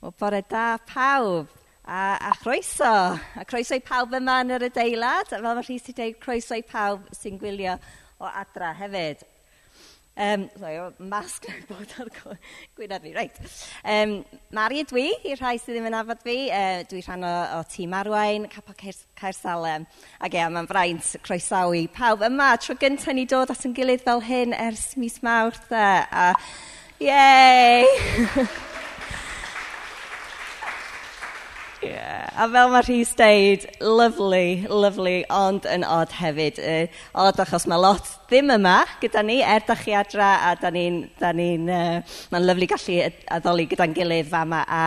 Wel bore da pawb a, a chroeso. A chroeso i pawb yma yn yr adeilad. A fel mae Rhys wedi dweud, croeso i pawb sy'n gwylio o adra hefyd. Um, sorry, o masg yn bod ar gwynaf fi. Reit. Um, Mari ydw i, i'r rhai sydd ddim yn afod fi. Uh, dwi rhan o, o tîm arwain, capo Caer Salem. Ac ia, e, mae'n fraint croesawu pawb yma. Tro gyntaf ni dod at yn gilydd fel hyn ers mis Mawrth. A yay! Yeah. A fel mae Rhys deud, lovely, lovely, ond yn odd hefyd. Uh, odd achos mae lot ddim yma gyda ni, er da chi adra a da ni'n... Da ni uh, Mae'n lyflu gallu addoli gyda'n gilydd fama a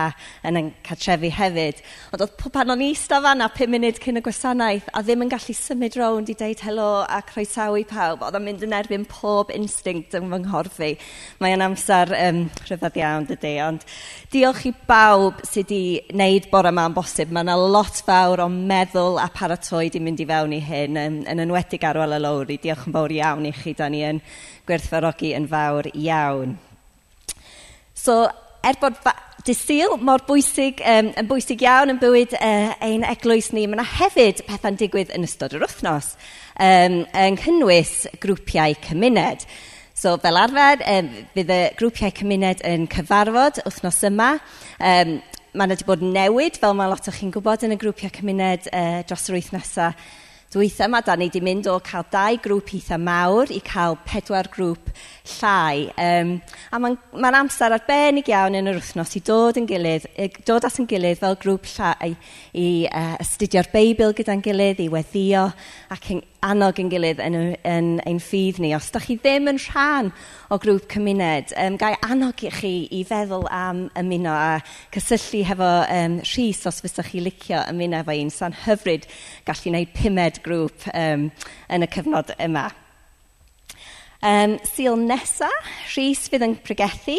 yn yn cartrefi hefyd. Ond oedd pan o'n i ista fanna 5 munud cyn y gwasanaeth a ddim yn gallu symud rownd i deud helo a croesawu pawb, oedd o'n mynd yn erbyn pob instinct yn fy nghorfi. i. Mae'n amser um, rhyfedd iawn dydy, ond diolch i bawb sydd wedi wneud bore yma'n bosib. Mae yna lot fawr o meddwl a paratoi di mynd i fewn i hyn, yn, yn enwedig ar ôl y lowri. Diolch yn fawr iawn iawn i chi. Da ni yn gwerthfarogi yn fawr iawn. So, er bod disil mor bwysig, um, yn bwysig iawn yn bywyd uh, ein eglwys ni, mae yna hefyd pethau'n digwydd yn ystod yr wythnos, um, yng nghynnwys grwpiau cymuned. So fel arfer, um, bydd y grwpiau cymuned yn cyfarfod wythnos yma. Um, mae yna wedi bod newid, fel mae lot o chi'n gwybod yn y grwpiau cymuned uh, dros yr Dwi itha yma, da ni wedi mynd o cael dau grŵp eitha mawr i cael pedwar grŵp llai. Um, a mae'n ma amser arbennig iawn yn yr wythnos i dod, yn gilydd, dod at yn gilydd fel grŵp llai i uh, astudio'r Beibl gyda'n gilydd, i weddio ac yn annog yn gilydd yn, yn, ein ffydd ni. Os da chi ddim yn rhan o grŵp cymuned, um, gai annog i chi i feddwl am ymuno a cysylltu hefo um, rhys os fysa chi licio ymuno efo un. Sa'n hyfryd gallu gwneud pumed grŵp um, yn y cyfnod yma. Um, Sil nesa, Rhys fydd yn pregethu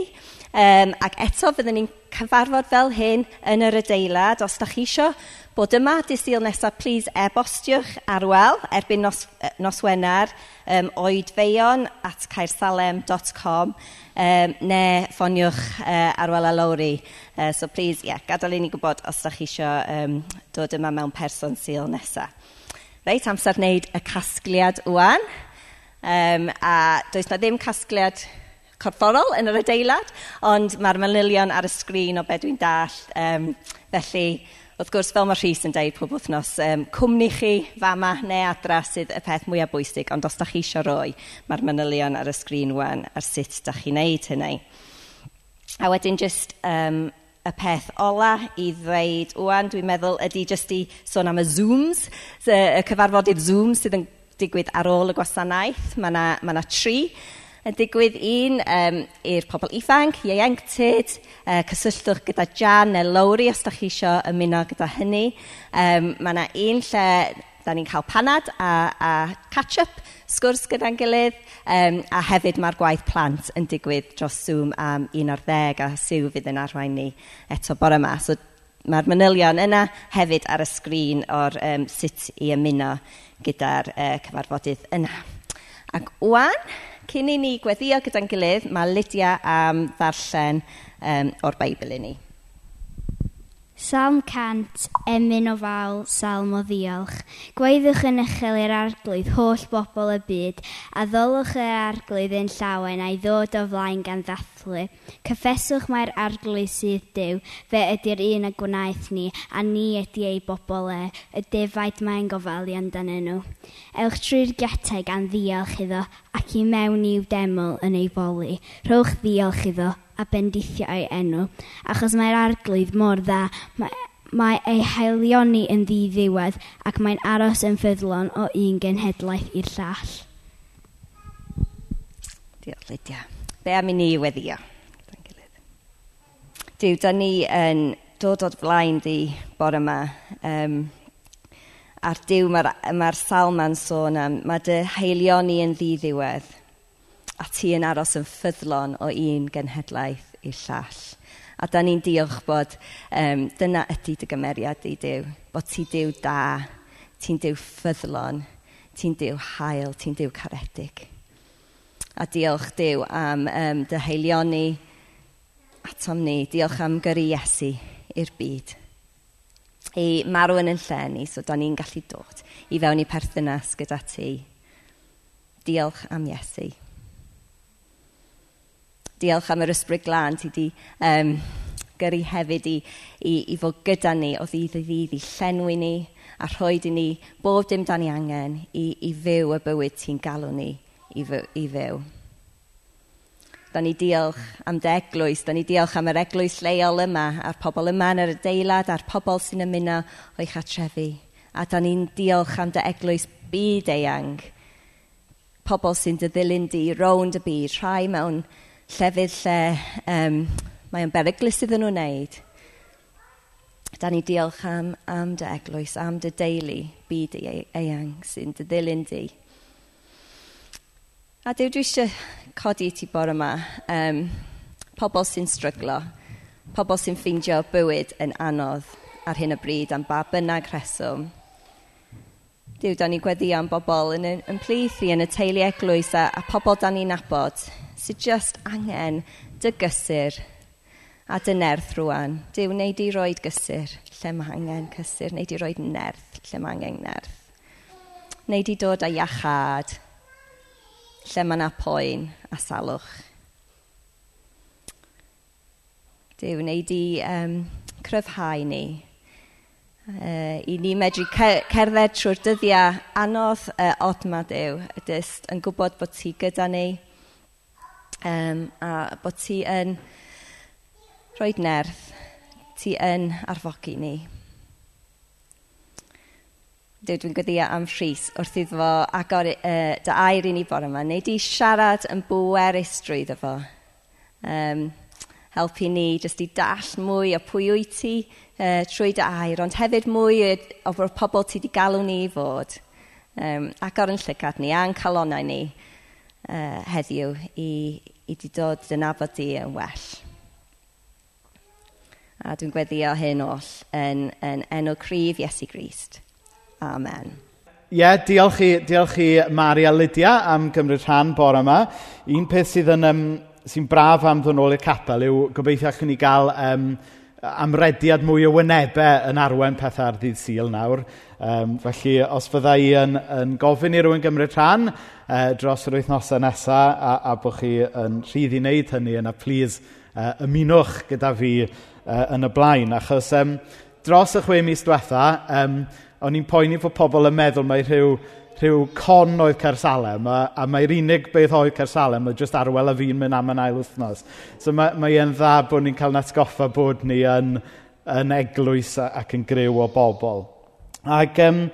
um, ac eto fyddwn ni'n cyfarfod fel hyn yn yr adeilad. Os da chi eisiau bod yma dy Sul nesa, please e-bostiwch arwel erbyn nos, nos Wener um, oedfeion at caersalem.com um, neu ffoniwch uh, arwel a lawri. Uh, so please, yeah, gadael i ni gwybod os da chi eisiau um, dod yma mewn person Sul nesa. Reit, amser wneud y casgliad wwan. Um, a does na ddim casgliad corfforol yn yr adeilad, ond mae'r manylion ar y sgrin o be dwi'n dall. Um, felly, wrth gwrs, fel mae Rhys yn dweud pob wythnos, um, cwmni chi, fama neu adra sydd y peth mwyaf bwysig, ond os da chi eisiau roi, mae'r manylion ar y sgrin wan ar sut da chi'n neud hynny. A wedyn just um, y peth ola i ddweud wwan, dwi'n meddwl, ydy jyst i sôn am y Zooms, y cyfarfodydd Zoom sydd yn digwydd ar ôl y gwasanaeth. Mae yna ma 'na tri yn digwydd. Un um, i'r pobl ifanc, ieuenctid, uh, cysylltwch gyda Jan neu Lowry os dach chi eisiau ymuno gyda hynny. Um, mae yna un lle da ni'n cael panad a, a catch-up, sgwrs gyda'n gilydd, um, a hefyd mae'r gwaith plant yn digwydd dros Zoom am un o'r ddeg a Siw fydd yn arwain ni eto bore yma. So Mae'r manylion yna hefyd ar y sgrin o'r um, sut i ymuno gyda'r uh, cyfarfodydd yna. Ac wwan, cyn i ni gweddio gyda'n gilydd, mae Lydia am ddarllen um, o'r Beibl i ni. Salm cant, emyn o fawl, salm o ddiolch. Gweiddwch yn uchel i'r arglwydd holl bobl y byd, a ddolwch yr arglwydd yn llawen a'i ddod o flaen gan ddathlu. Cyffeswch mae'r arglwydd sydd dew, fe ydy'r un y gwnaeth ni, a ni ydy ei bobl e, y defaid mae'n gofalu amdanyn nhw. Ewch trwy'r getau gan ddiolch iddo, ac i mewn i'w deml yn ei foli. Rhowch ddiolch iddo, a bendithio ei enw, achos mae'r arglwydd mor dda, mae, mae ei haelioni yn ddiddiwedd ac mae'n aros yn ffyddlon o un genhedlaeth i'r llall. Diolch, Lydia. Be am i ni weddio? Dyw, da ni yn dod o'r flaen di bore yma. Um, a'r diw mae'r ma salma'n sôn am, mae dy heilion ni yn ddiddiwedd a ti yn aros yn ffyddlon o un genhedlaeth i'r llall. A da ni'n diolch bod um, dyna ydy dy gymeriad i Dyw, bod ti Dyw da, ti'n Dyw ffyddlon, ti'n Dyw hael, ti'n Dyw caredig. A diolch Dyw am um, dy heilioni atom ni, diolch am gyrru Iesu i'r byd. I marw yn yn lle ni, so da ni'n gallu dod i fewn i perthynas gyda ti. Diolch am Iesu diolch am yr ysbryd glân ti di um, gyrru hefyd i, i, i fod gyda ni o ddydd i ddydd i llenwi ni a rhoi i ni bob dim dan ni angen i, i fyw y bywyd ti'n galw ni i, fy, i fyw. Da ni diolch am dy eglwys, da ni diolch am yr eglwys leol yma, a'r pobl yma yn yr adeilad, a'r pobl sy'n ymuno o'i chatrefi. A da ni'n diolch am dy eglwys byd eang, pobl sy'n dyddilyn di rownd y byd, rhai mewn llefydd lle um, mae o'n beryglus iddyn nhw wneud. Da ni diolch am, am dy eglwys, am dy deulu byd eang sy'n dy ddilyn di. A Dyw, dwi eisiau codi ti bore yma um, pobl sy'n stryglo, pobl sy'n ffeindio bywyd yn anodd ar hyn o bryd am ba bynnag rheswm. Dyw, da ni gweddi am bobl yn, yn, yn plith i yn y teulu eglwys a, a pobl da ni'n nabod sydd just angen dy gysur a dy nerth rwan. Dyw, neu di roed gysur lle mae angen cysur, neu di roed nerth lle mae angen nerth. Neu di dod â iachad lle mae yna poen a salwch. Dyw, neu di um, cryfhau ni. Uh, I ni medru cerdded trwy'r dyddiau anodd uh, od ma Dyw, jyst yn gwybod bod ti gyda ni um, a bod ti yn rhoi nerth, ti yn arfogi ni. Dwi, dwi'n gweddïo am Rhys wrth iddo fo agor uh, dy air i ni bore yma. Neu di siarad yn bwerus drwyddo fo. Um, helpu ni jyst i dall mwy o pwy wyt ti uh, trwy dy air, ond hefyd mwy o pobl ti wedi galw ni i fod. Um, agor yn llygad ni a'n calonau ni uh, heddiw i, i 'di dod yn afod di yn well. A dwi'n gweddio hyn oll yn, yn enw cryf Iesu Grist. Amen. Ie, yeah, diolch i, diolch i Mari a Lydia am gymryd rhan bore yma. Un peth sydd yn, um, sy'n braf am ddod nôl i'r capel yw gobeithio allwn ni gael um, amrediad mwy o wynebau yn arwen pethau ar ddydd syl nawr. Um, felly, os fydda i yn, yn gofyn i rywun gymryd rhan uh, dros yr wythnosau nesaf a, a bod chi yn rhydd i wneud hynny yna, please, uh, ymunwch gyda fi uh, yn y blaen. Achos um, dros y chwe mis diwetha, um, o'n i'n poeni fod pobl yn meddwl mai rhyw rhyw con oedd Cersalem, a, a mae'r unig beth oedd Cersalem oedd jyst arwel a fi'n mynd am yn ail wythnos. So mae, mae e'n dda bod ni'n cael natgoffa bod ni yn, yn eglwys ac yn griw o bobl. Ac, um,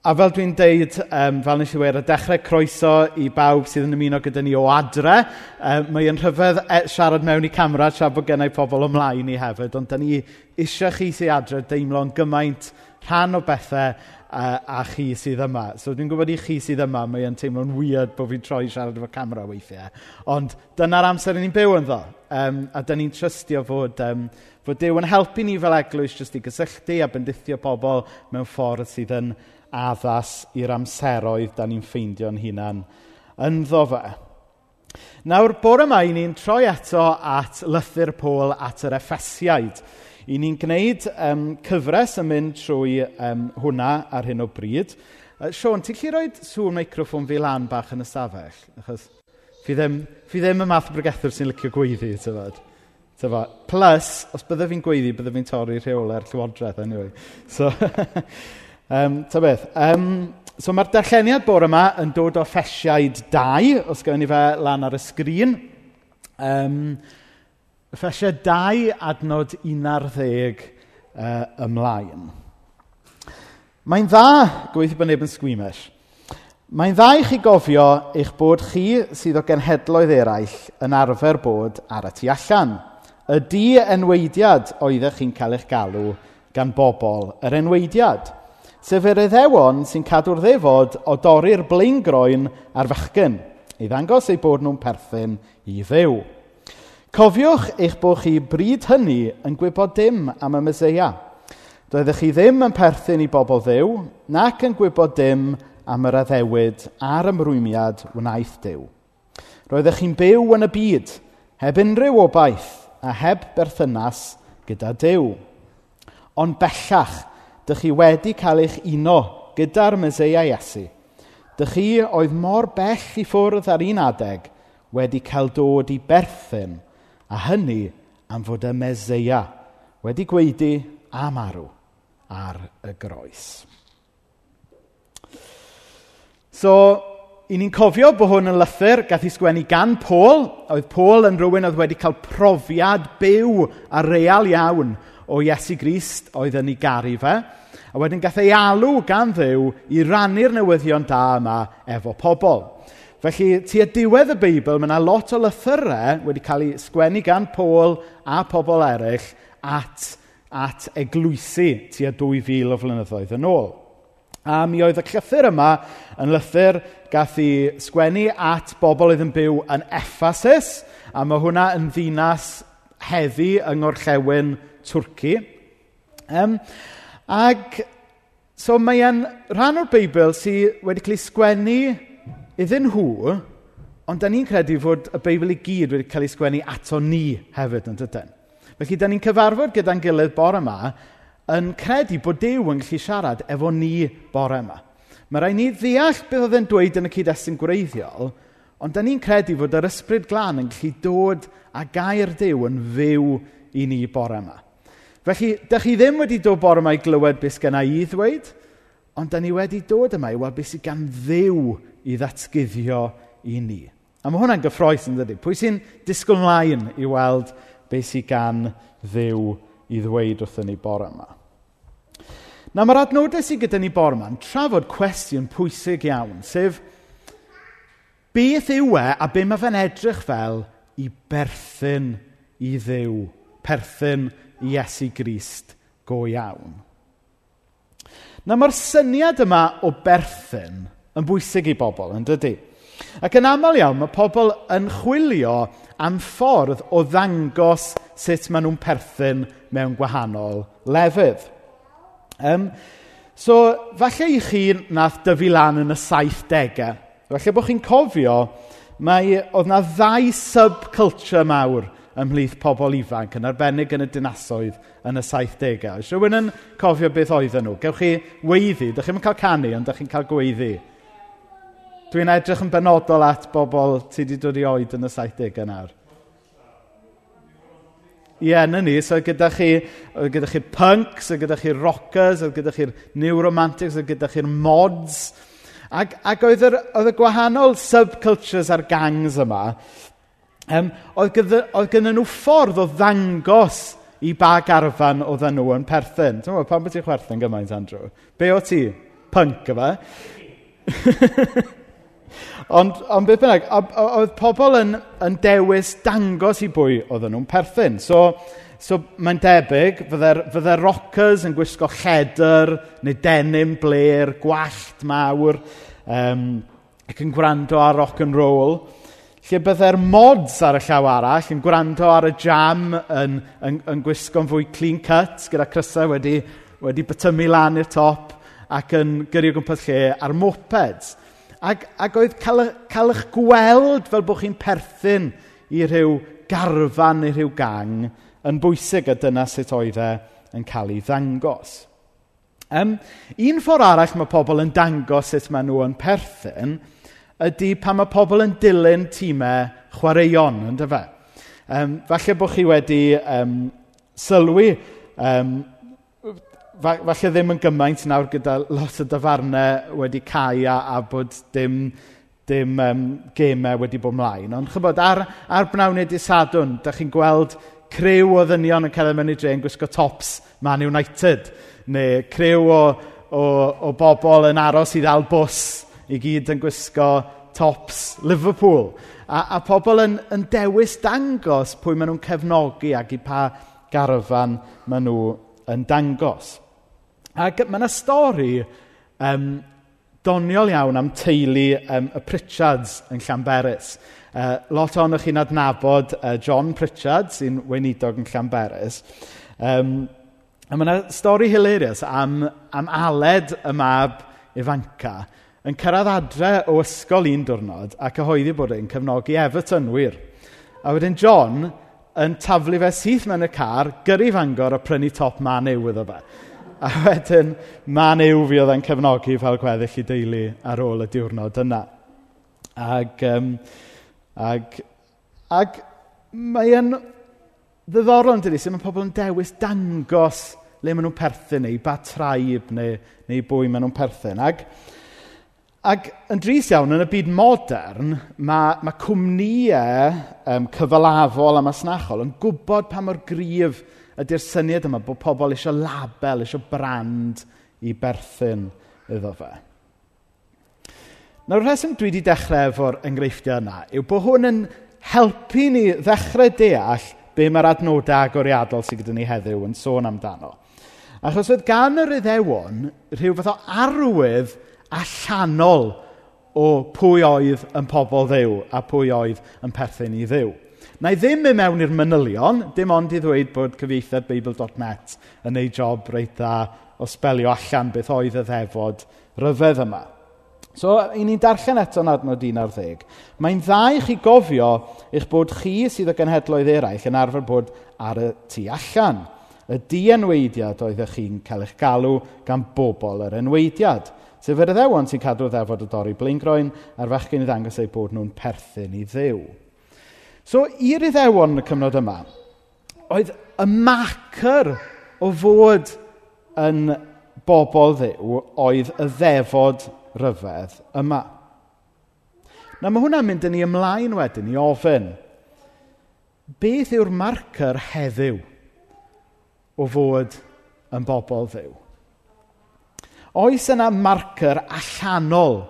a fel dwi'n deud, um, fel nes i wir, y dechrau croeso i bawb sydd yn ymuno gyda ni o adre, um, mae yn rhyfedd e siarad mewn i camera, tra bod gennau pobl ymlaen i hefyd, ond da ni eisiau chi sy'n adre deimlo'n gymaint rhan o bethau a, a chi sydd yma. So dwi'n gwybod i chi sydd yma, mae e'n teimlo'n weird bod fi'n troi siarad efo camera weithiau. Ond dyna'r amser ni'n byw yn ddo. Um, a dyna ni'n trystio fod, um, fod Dyw yn helpu ni fel eglwys jyst i gysylltu a bendithio pobl mewn ffordd sydd yn addas i'r amseroedd da ni'n ffeindio'n hunan yn ddo fe. Nawr, bore yma i ni'n troi eto at lythyr Pôl at yr Effesiaid. I ni'n gwneud um, cyfres yn mynd trwy um, hwnna ar hyn o bryd. Uh, Sion, ti'n gallu roi sŵn meicroffon fi lan bach yn y stafell? Achos fi ddim, fi ddim y math o bregethwr sy'n licio gweiddi, tyfod. tyfod. Plus, os bydde fi'n gweiddi, bydde fi'n torri rheolau'r llywodraeth, anyway. So, um, ta beth. Um, so mae'r darlleniad bore yma yn dod o Ffesiaid 2, os gawn ni fe lan ar y sgrin. Um, Effesiau 2 adnod 11 uh, ymlaen. Mae'n dda, gweithio bod neb yn sgwimish, mae'n dda i chi gofio eich bod chi sydd o genhedloedd eraill yn arfer bod ar y tu allan. Y di enweidiad oeddech chi'n cael eich galw gan bobl yr enweidiad. Sef yr eddewon sy'n cadw'r ddefod o dorri'r blaengroen ar fachgen i ddangos eu bod nhw'n perthyn i ddew. Cofiwch eich bod chi bryd hynny yn gwybod dim am y Meseia. Doeddech chi ddim yn perthyn i bobl ddew, nac yn gwybod dim am yr addewid a'r ymrwymiad wnaeth Dyw. Roeddech chi'n byw yn y byd, heb unrhyw obaith a heb berthynas gyda Dyw. Ond bellach, dych chi wedi cael eich uno gyda'r Meseia Iesu. Dych chi oedd mor bell i ffwrdd ar un adeg wedi cael dod i berthyn – A hynny am fod y Meseia wedi gweidi a marw ar y groes. So, i ni'n cofio bod hwn yn lythyr gath ei sgwennu gan Paul. Oedd Paul yn rhywun oedd wedi cael profiad byw a real iawn o Iesu Grist oedd yn ei garu fe. A wedyn gath ei alw gan ddew i rannu'r newyddion da yma efo pobl. Felly, tu a diwedd y Beibl, mae yna lot o lythyrau wedi cael ei sgwennu gan Paul a pobl eraill at, at eglwysu tu a 2,000 o flynyddoedd yn ôl. A mi oedd y llythyr yma yn lythyr gath ei sgwennu at bobl oedd yn byw yn Ephasus, a mae hwnna yn ddinas heddi yng ngorllewin Twrci. Um, ac so mae e'n rhan o'r Beibl sydd wedi cael ei sgwennu Iddyn nhw, ond da ni'n credu fod y Beibl i gyd wedi cael ei sgwennu ato ni hefyd yn dydyn. Felly, da ni'n cyfarfod gyda'n gilydd bore yma yn credu bod Dyw yn gallu siarad efo ni bore yma. Mae rai ni ddeall beth oedd e'n dweud yn y cyd-destun gwreiddiol, ond da ni'n credu fod yr ysbryd glân yn gallu dod a gair Dyw yn fyw i ni bore yma. Felly, da chi ddim wedi dod bore yma i glywed beth sgynna i ddweud, ond da ni wedi dod yma i weld beth sydd gan ddiw i ddatgyddio i ni. A mae hwnna'n gyffroes yn dydy. Pwy sy'n disgwyl mlaen i weld beth sydd gan ddiw i ddweud wrthyn ni bore yma? Na mae'r adnodau sydd gyda ni bore yma'n trafod cwestiwn pwysig iawn, sef beth yw e a be mae fe'n edrych fel i berthyn i ddiw, perthyn i Iesu Grist go iawn. Na mae'r syniad yma o berthyn yn bwysig i bobl, yn dydy? Ac yn aml iawn, mae pobl yn chwilio am ffordd o ddangos sut maen nhw'n perthyn mewn gwahanol lefydd. Um, so, falle i chi nath dyfu lan yn y 70au. Falle bod chi'n cofio, mae, oedd na ddau subculture mawr ymhlith pobl ifanc, yn arbennig yn y dinasoedd yn y 70au. Oes rhywun yn cofio beth oedden nhw? Gewch chi weiddi, dych chi'n cael canu, ond dych chi'n cael gweiddi. Dwi'n edrych yn benodol at bobl ti wedi dod i oed yn y 70au nawr. Ie, yeah, na ni. So, gyda chi, oedd gyda chi'r punks, oedd gyda chi'r rockers, oedd gyda chi'r new romantics, oedd gyda chi'r mods. Ac, ac oedd, yr, oedd y gwahanol subcultures a'r gangs yma, um, oedd, gyda, oedd gyda nhw ffordd o ddangos i ba garfan oedden nhw yn perthyn. Ti'n meddwl, pan bod ti'n chwerthu'n gymaint, Andrew? Be o ti? Punk, yma? Ond, ond beth bynnag, oedd pobl yn, yn dewis dangos i bwy oedden nhw'n perthyn. So, so mae'n debyg, fydde'r fydde rockers yn gwisgo lledr, neu denim, bler, gwallt mawr, um, ac yn gwrando ar rock and roll. Lle byddai'r mods ar y llaw arall yn gwrando ar y jam yn, yn, yn gwisgo'n fwy clean cut, gyda crysau wedi, wedi bytymu lan i'r top ac yn gyrru o gwmpas lle ar mopeds. Ac, ac oedd cael, cael eich gweld fel bod chi'n perthyn i rhyw garfan neu rhyw gang yn bwysig a dyna sut oedd e yn cael ei ddangos. Um, un ffordd arall mae pobl yn dangos sut maen nhw yn perthyn ydy pan mae pobl yn dilyn tîmau chwaraeon, ynddo fe? Um, falle bod chi wedi um, sylwi um, falle ddim yn gymaint nawr gyda lot o dyfarnau wedi cael a, a bod dim, dim um, gemau wedi bod mlaen. Ond chybod, ar, ar brawnau di sadwn, da chi'n gweld crew o ddynion yn cael ei i dre yn gwisgo tops Man United, neu crew o, o, o bobl yn aros i ddal bws i gyd yn gwisgo tops Liverpool. A, a pobl yn, yn dewis dangos pwy maen nhw'n cefnogi ac i pa garfan maen nhw yn dangos. Ac mae yna stori um, doniol iawn am teulu um, y Pritchards yn Llanberis. Uh, lot o'n chi'n adnabod uh, John Pritchard, sy'n weinidog yn Llanberis. Um, a mae yna stori hilarious am, am Aled y mab Ifanca yn cyrraedd adre o ysgol un diwrnod a cyhoeddi bod e'n cefnogi Evertonwyr. A wedyn John yn taflu fe syth mewn y car gyrru Fangor a prynu top man newydd iddo fe. A wedyn, man yw fi oedd e'n cefnogi fel gweddill i deulu ar ôl y diwrnod yna. Ac, um, ac, ac mae e'n ddiddorol yn dydi, sut mae pobl yn dewis dangos le maen nhw'n perthyn neu ba traib neu, neu bwy maen nhw'n perthyn. Ac, Ac yn dris iawn, yn y byd modern, mae, mae cwmnïau um, cyfalafol a masnachol yn gwybod pa mor gryf ydy'r syniad yma bod pobl eisiau label, eisiau brand i berthyn iddo fe. Nawr, rheswm dwi wedi dechrau efo'r enghreifftiau yna yw bod hwn yn helpu ni ddechrau deall be mae'r adnodau agoriadol sydd gyda ni heddiw yn sôn amdano. Achos oedd gan yr iddewon rhyw fath o arwydd allanol o pwy oedd yn pobl ddew a pwy oedd yn perthyn i ddew. Na i ddim mynd mewn i'r manylion, dim ond i ddweud bod cyfeithiad Beibl.net yn ei job reit dda o spelio allan beth oedd y ddefod ryfedd yma. So, i ni'n darllen eto'n adnod 11. Mae'n dda i chi gofio eich bod chi sydd y genhedloedd eraill yn arfer bod ar y tu allan. Y dienweidiad oeddech chi'n cael eich galw gan bobl yr enweidiad. Sef yr addewon sy'n cadw ddefod y dorri blaengroen a'r fachgen i ddangos eu bod nhw'n perthyn i ddew. So, i'r iddewon yn y cyfnod yma, oedd y macr o fod yn bobl ddew oedd y ddefod ryfedd yma. Na mae hwnna'n mynd yn ni ymlaen wedyn i ofyn, beth yw'r marcer heddiw o fod yn bobl ddiw? Oes yna marcer allanol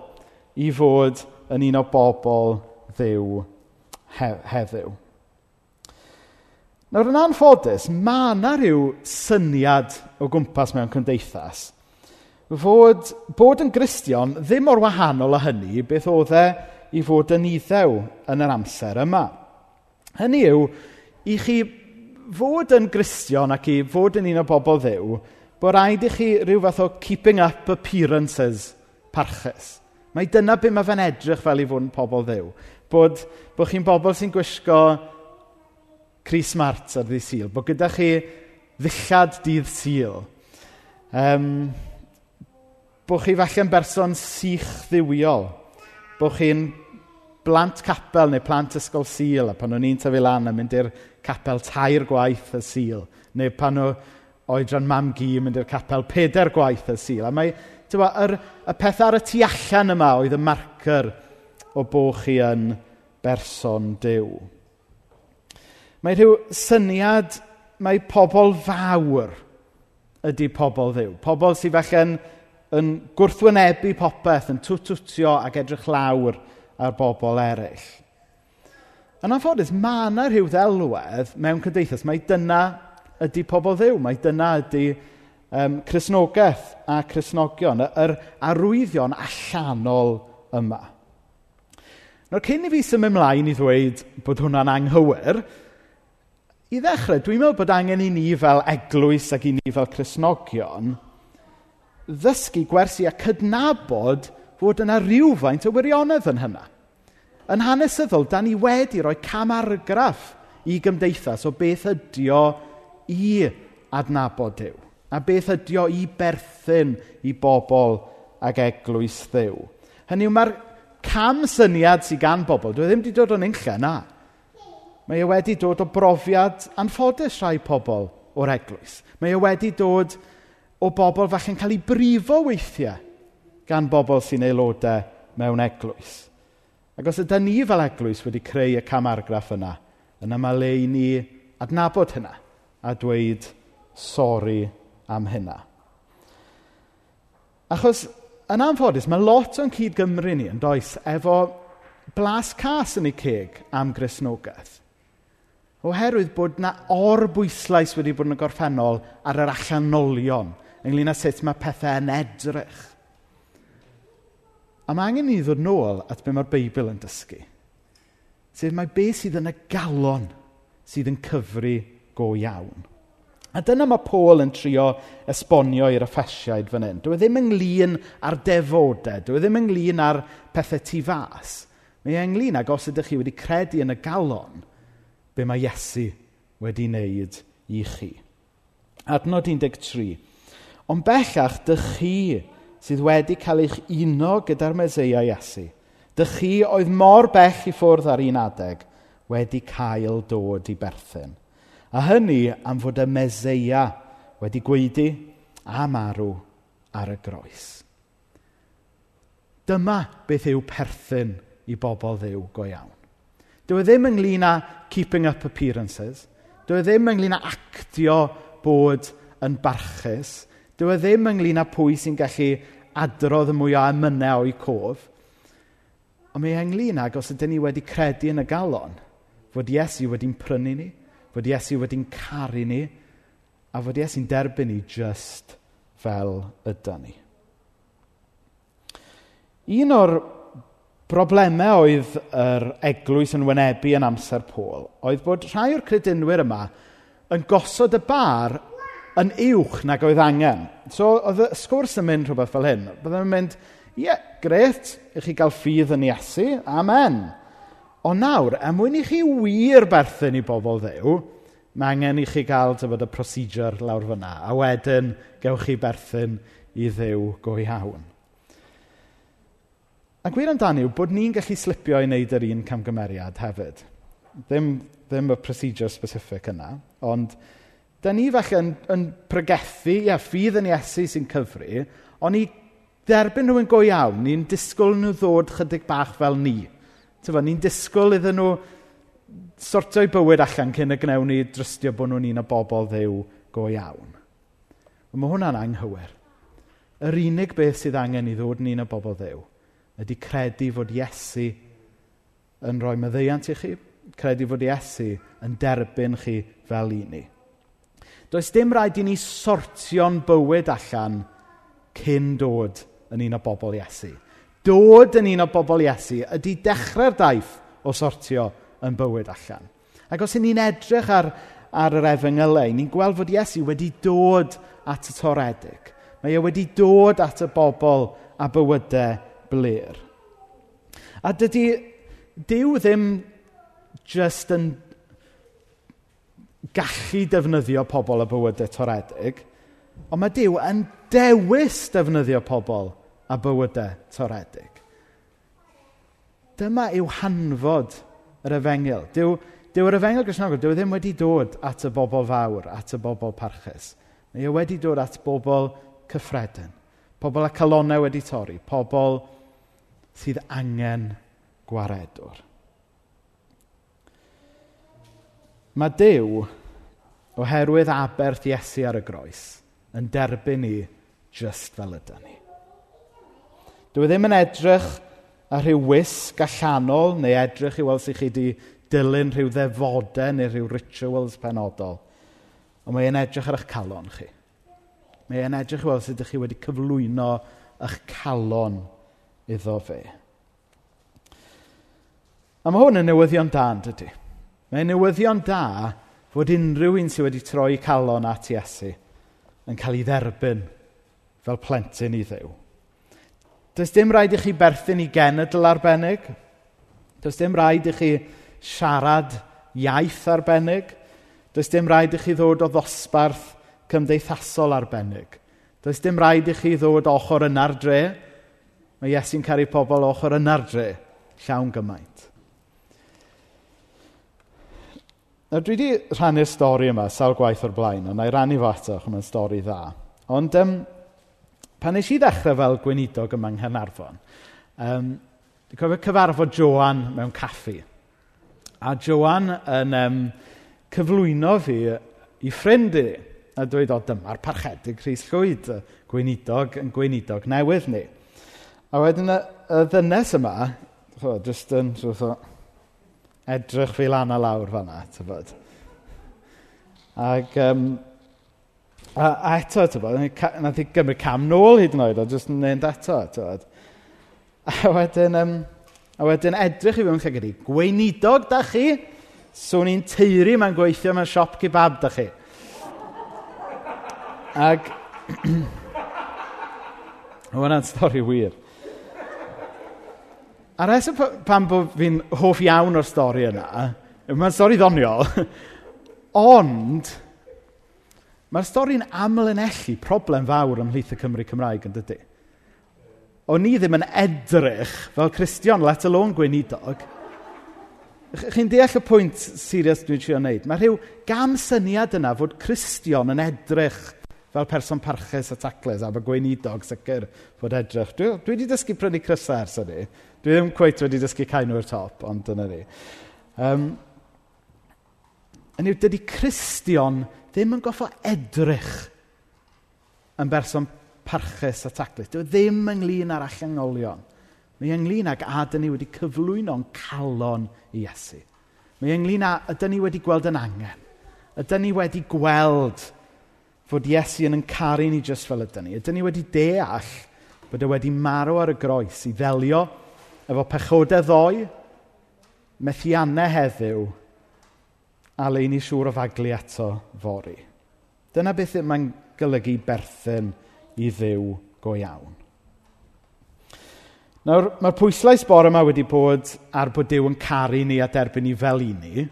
i fod yn un o bobl ddiw he heddiw. Nawr, yn anffodus, mae yna rhyw syniad o gwmpas mewn cymdeithas fod bod yn gristion ddim o'r wahanol â hynny beth oedd e i fod yn iddew yn yr amser yma. Hynny yw, i chi fod yn gristion ac i fod yn un o bobl ddew, bod rhaid i chi rhyw fath o keeping up appearances parchus. Mae dyna beth mae fe'n edrych fel i fod yn pobl ddew. Bod, bod chi'n bobl sy'n gwisgo Chris Mart ar ddydd syl. Bod gyda chi ddillad dydd syl. Um, bod chi falle'n berson sych ddiwiol. Bod chi'n blant capel neu plant ysgol syl, a pan o'n i'n tyfu lan a mynd i'r capel tair gwaith y syl, neu pan o oedran mam gi yn mynd i'r capel peder gwaith y syl. A mae, tywa, yr, y peth ar y tu allan yma oedd y marcer o bo chi yn berson dew. Mae rhyw syniad mae pobl fawr ydy pobl ddiw. Pobl sydd falle'n yn gwrthwynebu popeth, yn twtwtio ac edrych lawr ar bobl eraill. Yn anffodus, mae yna rhyw ddelwedd mewn cymdeithas. Mae dyna ydy pobl ddiw. Mae dyna ydy um, Cresnogaeth a Cresnogion, yr arwyddion allanol yma. Nawr, cyn i fi symud ymlaen i ddweud bod hwnna'n anghywir, i ddechrau, dwi'n meddwl bod angen i ni fel eglwys ac i ni fel Cresnogion ddysgu gwersi a cydnabod fod yna rhywfaint o wirionedd yn hynna. Yn hanesyddol, da ni wedi rhoi camargraff i gymdeithas o beth ydio i adnabod Dyw. A beth ydio i berthyn i bobl ag eglwys Dduw. Hynny yw, mae'r cam syniad sydd gan bobl, dwi e ddim wedi dod o'n unlle, na. Mae e wedi dod o brofiad anffodus rhai pobl o'r eglwys. Mae e wedi dod o bobl falle'n cael ei brifo weithiau gan bobl sy'n aelodau mewn eglwys. Ac os ydy ni fel eglwys wedi creu y camargraff yna, yna mae le i ni adnabod hynna a dweud sori am hynna. Achos yn anffodus, mae lot o'n cyd Gymru ni yn does efo blas cas yn ei ceg am grisnogaeth. Oherwydd bod na orbwyslais wedi bod yn y gorffennol ar yr allanolion ynglyn â sut mae pethau yn edrych. A mae angen ni ddod nôl at be mae'r Beibl yn dysgu. Sef mae beth sydd yn y galon sydd yn cyfru go iawn. A dyna mae Paul yn trio esbonio i'r Effesiaid fan hyn. Dwi e ddim ynglyn ar defodau, dwi e ddim ynglyn ar pethau tu fas. Mae e ynglyn ag os ydych chi wedi credu yn y galon, be mae Iesu wedi wneud i chi. Adnod 13. Ond bellach, dych chi sydd wedi cael eich uno gyda'r Meseia Iesu, dych chi oedd mor bell i ffwrdd ar un adeg, wedi cael dod i berthyn A hynny am fod y Meseia wedi gweidi a marw ar y groes. Dyma beth yw perthyn i bobl ddew go iawn. Dyw e ddim ynglyn â keeping up appearances. Dyw e ddim ynglyn â actio bod yn barchus. Dyw e ddim ynglyn â pwy sy'n gallu adrodd y mwyaf emynau o'i cof. Ond mae e ynglyn ag os ydym ni wedi credu yn y galon fod Iesu wedi'n prynu ni, fod Iesu wedi'n caru ni a fod Iesu'n derbyn ni just fel ydy ni. Un o'r broblemau oedd yr eglwys yn wynebu yn amser Pôl oedd bod rhai o'r credinwyr yma yn gosod y bar yn uwch nag oedd angen. So, oedd y sgwrs yn mynd rhywbeth fel hyn. Byddai'n mynd, ie, yeah, gret, i chi gael ffydd yn Iesu, amen. Ond nawr, er mwyn i chi wir berthyn i bobl ddew, mae angen i chi gael tyfod, y procedure lawr fyna, a wedyn gewch chi berthyn i ddew go iawn. A gwir amdani yw bod ni'n gallu slipio i wneud yr un camgymeriad hefyd. Ddim, ddim y procedure specific yna, ond da ni falle yn, yn pregethu, ia, ffydd yn Iesu sy'n cyfri, ond i derbyn rhywun go iawn, ni'n disgwyl nhw ddod chydig bach fel ni. Tyfo, ni'n disgwyl iddyn nhw sortio'u bywyd allan cyn y gnewn ni drystio bod nhw'n un o bobl ddew go iawn. Mae hwnna'n anghywir. Yr unig beth sydd angen i ddod yn un o bobl ddew ydy credu fod Iesu yn rhoi meddeiant i chi, credu fod Iesu yn derbyn chi fel un ni. Does dim rhaid i ni sortio'n bywyd allan cyn dod yn un o bobl Iesu. Dod yn un o bobl Iesu ydy dechrau'r daith o sortio yn bywyd allan. Ac os ni'n edrych ar, ar yr efengylau, ni'n gweld fod Iesu wedi dod at y toredig. Mae e wedi dod at y bobl a bywydau blir. A dydy Dyw ddim just yn gallu defnyddio pobl y bywydau toredig, ond mae Dyw yn dewis defnyddio pobl a bywydau toredig. Dyma yw hanfod yr efengil. Dyw, dyw yr efengil Gristnogol, dyw e ddim wedi dod at y bobl fawr, at y bobl parchus. Mae e wedi dod at bobl cyffredin. Pobl a calonau wedi torri. Pobl sydd angen gwaredwr. Mae Dyw, oherwydd aberth Iesu ar y groes, yn derbyn ni just fel ydy ni. Dwi e ddim yn edrych ar rhyw wisg allanol neu edrych i weld sut chi wedi dilyn rhyw ddefodau neu rhyw rituals penodol. Ond mae'n edrych ar eich calon chi. Mae'n edrych i weld sut ydych chi wedi cyflwyno eich calon iddo fe. A mae hwn yn newyddion da, yn dydy. Mae'n newyddion da fod unrhyw un sydd wedi troi calon at Iesu yn cael ei dderbyn fel plentyn i ddew. Does dim rhaid i chi berthyn i genedl arbennig. Does dim rhaid i chi siarad iaith arbennig. Does dim rhaid i chi ddod o ddosbarth cymdeithasol arbennig. Does dim rhaid i chi ddod ochr yna'r dre. Mae Iesu'n caru pobl ochr yna'r dre, llawn gymaint. Nawr, dwi wedi rhannu'r stori yma, sawl gwaith o'r blaen, ond na'i rannu fo eto, chymryd stori dda. Ond, um, Pan wnes i ddechrau fel gweinidog yma yng Nghaernarfon, um, dwi'n cofio cyfarfod Joan mewn caffi. A Joan yn um, cyflwyno fi i ffrind i, a dweud, o, dyma'r parchedig Rhys Llwyd, gweinidog yn gweinidog newydd ni. A wedyn y, y ddynes yma, o, just yn rhywbeth o edrych fi lan a lawr fan'na, tyfod. Ac um, A, a eto, tybod, nath i gymryd cam nôl hyd yn oed, o jyst yn neud eto, tybod. A wedyn, um, a wedyn edrych i fiwn lle gyda gweinidog da chi, so ni'n teiri mae'n gweithio mewn siop kebab da chi. Ac, hwnna'n stori wir. A reswm pan bod fi'n hoff iawn o'r stori yna, mae'n stori ddoniol, ond Mae'r stori'n amlinellu problem fawr ymhlith y Cymru Cymraeg yn dydy. O'n ni ddim yn edrych fel Cristion, let alone gweinidog. Chi'n deall y pwynt serious dwi'n trio wneud? Mae rhyw gamsyniad yna fod Cristion yn edrych fel person parchus a tacles a fy gweinidog sicr fod edrych. Dwi, dwi wedi dysgu prynu crysau ers ydy. Dwi ddim cweith wedi dysgu cain o'r top, ond dyna ni. Um, yn yw, dydy Cristion ddim yn goffo edrych yn berson parchus a taclus. Dyw e ddim ynglyn â'r allangolion. Mae ynglyn ag a dyn ni wedi cyflwyno'n calon i Iesu. Mae ynglyn â ydyn ni wedi gweld yn angen. Ydyn ni wedi gweld fod Iesu yn yn caru ni jyst fel ydyn ni. Ydyn ni wedi deall bod e wedi marw ar y groes i ddelio efo pechodau ddoe, methiannau heddiw, a leini siŵr o faglu eto fori. Dyna beth mae'n golygu berthyn i ddiw go iawn. Nawr, mae'r pwyslais bore yma wedi bod ar bod Dyw yn caru ni a derbyn ni fel i ni.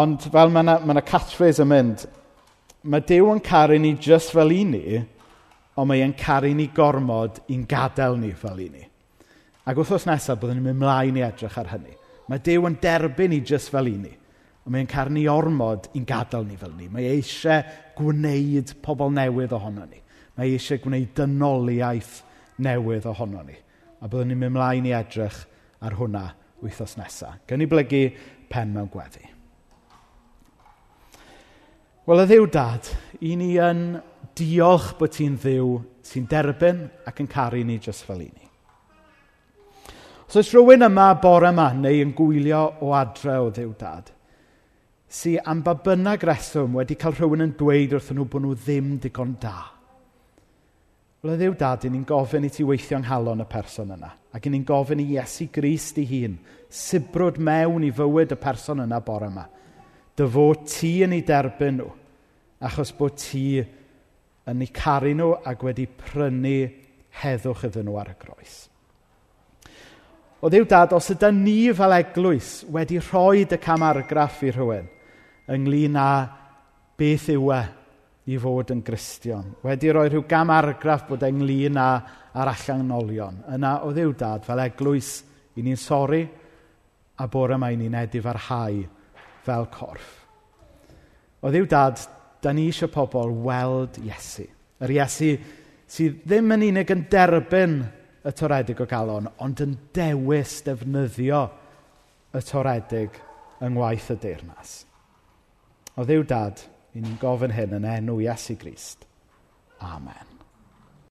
Ond fel mae yna ma catchphrase yn mynd, mae Dyw yn caru ni just fel i ni, ond mae e'n caru ni gormod i'n gadael ni fel i ni. Ac wrthos nesaf, byddwn ni'n mynd mlaen i edrych ar hynny. Mae Dyw yn derbyn ni just fel i ni. Ond mae'n caru ni ormod i'n gadael ni fel ni. Mae eisiau gwneud pobl newydd ohono ni. Mae eisiau gwneud dynoliaeth newydd ohono ni. A byddwn ni'n mynd mlaen i edrych ar hwnna wythnos nesaf. Gawn ni blygu pen mewn gweddi. Wel, y ddiw dad, i ni yn diolch bod ti'n ddiw sy'n derbyn ac yn caru ni jyst fel i ni. Os oes rhywun yma bore yma neu yn gwylio o adre o ddiw dad, sy am ba bynnag reswm wedi cael rhywun yn dweud wrthyn nhw bod nhw ddim digon da. Wel, y ddiw dad, ni'n gofyn i ti weithio yng nghalon y person yna. Ac ni'n gofyn i Iesu Grist i hun, sibrwd mewn i fywyd y person yna bore yma. Dy fod ti yn ei derbyn nhw, achos bod ti yn ei caru nhw ac wedi prynu heddwch iddyn nhw ar y groes. O ddiw dad, os ydy ni fel eglwys wedi rhoi dy camargraff i rhywun, ynglyn â beth yw e i fod yn Gristion. Wedi rhoi rhyw gamargraff bod e ynglyn â ar allanolion. Yna o ddiw dad, fel eglwys, i ni'n sori a bore mae ni'n edif ar fel corff. O ddiw dad, da ni eisiau pobl weld Iesu. Yr Iesu sydd ddim yn unig yn derbyn y toredig o galon, ond yn dewis defnyddio y toredig yng ngwaith y deyrnas. O ddiw dad, i ni'n gofyn hyn yn enw Iesu Grist. Amen.